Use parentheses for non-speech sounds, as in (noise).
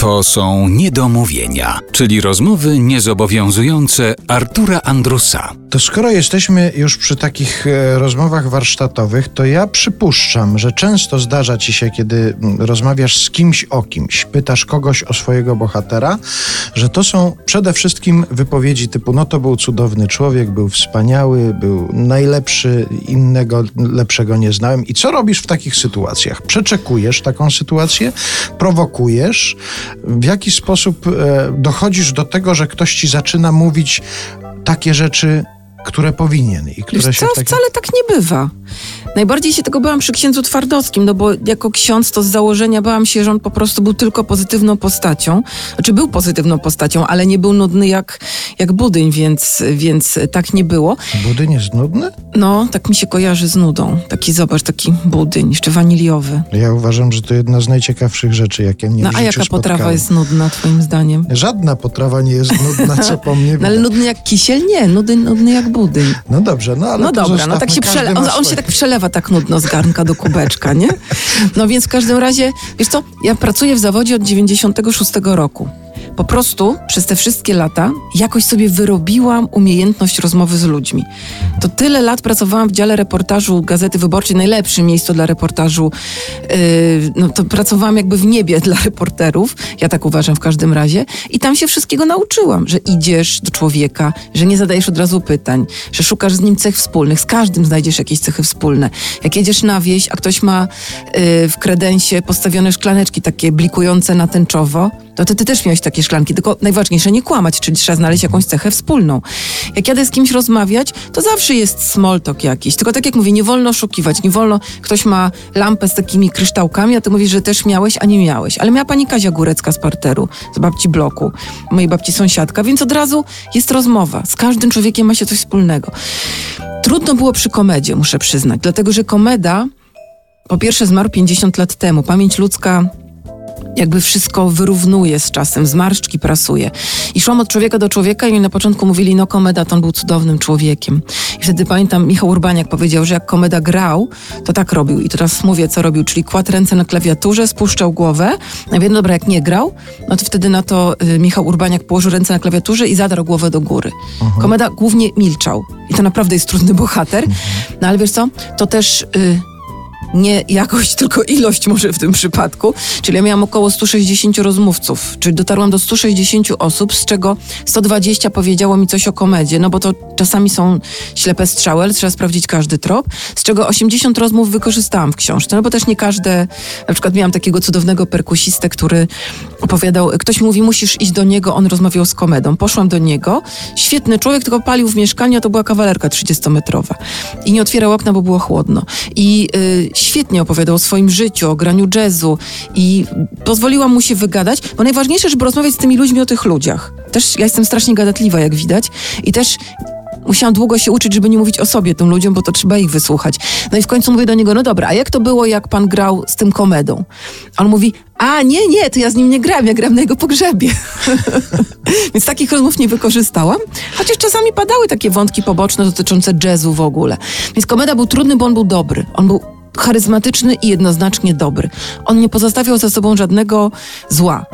To są niedomówienia, czyli rozmowy niezobowiązujące Artura Andrusa. To skoro jesteśmy już przy takich e, rozmowach warsztatowych, to ja przypuszczam, że często zdarza ci się, kiedy mm, rozmawiasz z kimś o kimś, pytasz kogoś o swojego bohatera, że to są przede wszystkim wypowiedzi typu: No to był cudowny człowiek, był wspaniały, był najlepszy, innego lepszego nie znałem. I co robisz w takich sytuacjach? Przeczekujesz taką sytuację, prowokujesz, w jaki sposób e, dochodzisz do tego, że ktoś ci zaczyna mówić takie rzeczy, które powinien i które Wiesz się co, taki... wcale tak nie bywa. Najbardziej się tego bałam przy księdzu Twardowskim, no bo jako ksiądz to z założenia bałam się, że on po prostu był tylko pozytywną postacią. Znaczy był pozytywną postacią, ale nie był nudny jak, jak budyń, więc, więc tak nie było. Budyń jest nudny? No, tak mi się kojarzy z nudą. Taki, zobacz, taki budyń, jeszcze waniliowy. Ja uważam, że to jedna z najciekawszych rzeczy, jakie mnie No a jaka potrawa spotkały. jest nudna, twoim zdaniem? Żadna potrawa nie jest nudna, co po (laughs) mnie No ale nudny jak kisiel? Nie, nudny, nudny jak budyń. No dobrze, no ale No dobra, no tak zostawmy, się ma On, on się tak przelewa tak nudno z garnka do kubeczka, nie? No więc w każdym razie, wiesz co, ja pracuję w zawodzie od 96 roku. Po prostu przez te wszystkie lata jakoś sobie wyrobiłam umiejętność rozmowy z ludźmi. To tyle lat pracowałam w dziale reportażu Gazety Wyborczej, najlepsze miejsce dla reportażu. Yy, no to pracowałam jakby w niebie dla reporterów, ja tak uważam w każdym razie. I tam się wszystkiego nauczyłam, że idziesz do człowieka, że nie zadajesz od razu pytań, że szukasz z nim cech wspólnych, z każdym znajdziesz jakieś cechy wspólne. Jak jedziesz na wieś, a ktoś ma yy, w kredensie postawione szklaneczki takie blikujące na tęczowo, to ty, ty też miałeś takie szklanki, tylko najważniejsze nie kłamać, czyli trzeba znaleźć jakąś cechę wspólną. Jak jadę z kimś rozmawiać, to zawsze jest small talk jakiś, tylko tak jak mówię, nie wolno oszukiwać, nie wolno, ktoś ma lampę z takimi kryształkami, a ty mówisz, że też miałeś, a nie miałeś. Ale miała pani Kazia Górecka z parteru, z babci bloku, mojej babci sąsiadka, więc od razu jest rozmowa. Z każdym człowiekiem ma się coś wspólnego. Trudno było przy komedzie, muszę przyznać, dlatego że komeda po pierwsze zmarł 50 lat temu. Pamięć ludzka jakby wszystko wyrównuje z czasem, zmarszczki prasuje. I szłam od człowieka do człowieka i mi na początku mówili, no Komeda to on był cudownym człowiekiem. I wtedy pamiętam, Michał Urbaniak powiedział, że jak Komeda grał, to tak robił. I teraz mówię, co robił, czyli kładł ręce na klawiaturze, spuszczał głowę. Ja wiem, dobra, jak nie grał, no to wtedy na to y, Michał Urbaniak położył ręce na klawiaturze i zadarł głowę do góry. Komeda głównie milczał. I to naprawdę jest trudny bohater. No ale wiesz co, to też... Y, nie jakość, (laughs) tylko ilość może w tym przypadku. Czyli ja miałam około 160 rozmówców, czyli dotarłam do 160 osób, z czego 120 powiedziało mi coś o komedzie, no bo to czasami są ślepe strzały, ale trzeba sprawdzić każdy trop, z czego 80 rozmów wykorzystałam w książce, no bo też nie każde, na przykład miałam takiego cudownego perkusistę, który opowiadał, ktoś mówi, musisz iść do niego, on rozmawiał z komedą. Poszłam do niego, świetny człowiek, tylko palił w mieszkaniu, a to była kawalerka 30-metrowa. I nie otwierał okna, bo było chłodno. I y, świetnie opowiadał o swoim życiu, o graniu jazzu i pozwoliłam mu się wygadać, bo najważniejsze, żeby rozmawiać z tymi ludźmi o tych ludziach. Też ja jestem strasznie gadatliwa, jak widać. I też Musiałam długo się uczyć, żeby nie mówić o sobie tym ludziom, bo to trzeba ich wysłuchać. No i w końcu mówię do niego, no dobra, a jak to było, jak pan grał z tym komedą? On mówi, a nie, nie, to ja z nim nie grałem, ja grałem na jego pogrzebie. (laughs) Więc takich rozmów nie wykorzystałam, chociaż czasami padały takie wątki poboczne dotyczące jazzu w ogóle. Więc komeda był trudny, bo on był dobry. On był charyzmatyczny i jednoznacznie dobry. On nie pozostawiał za sobą żadnego zła.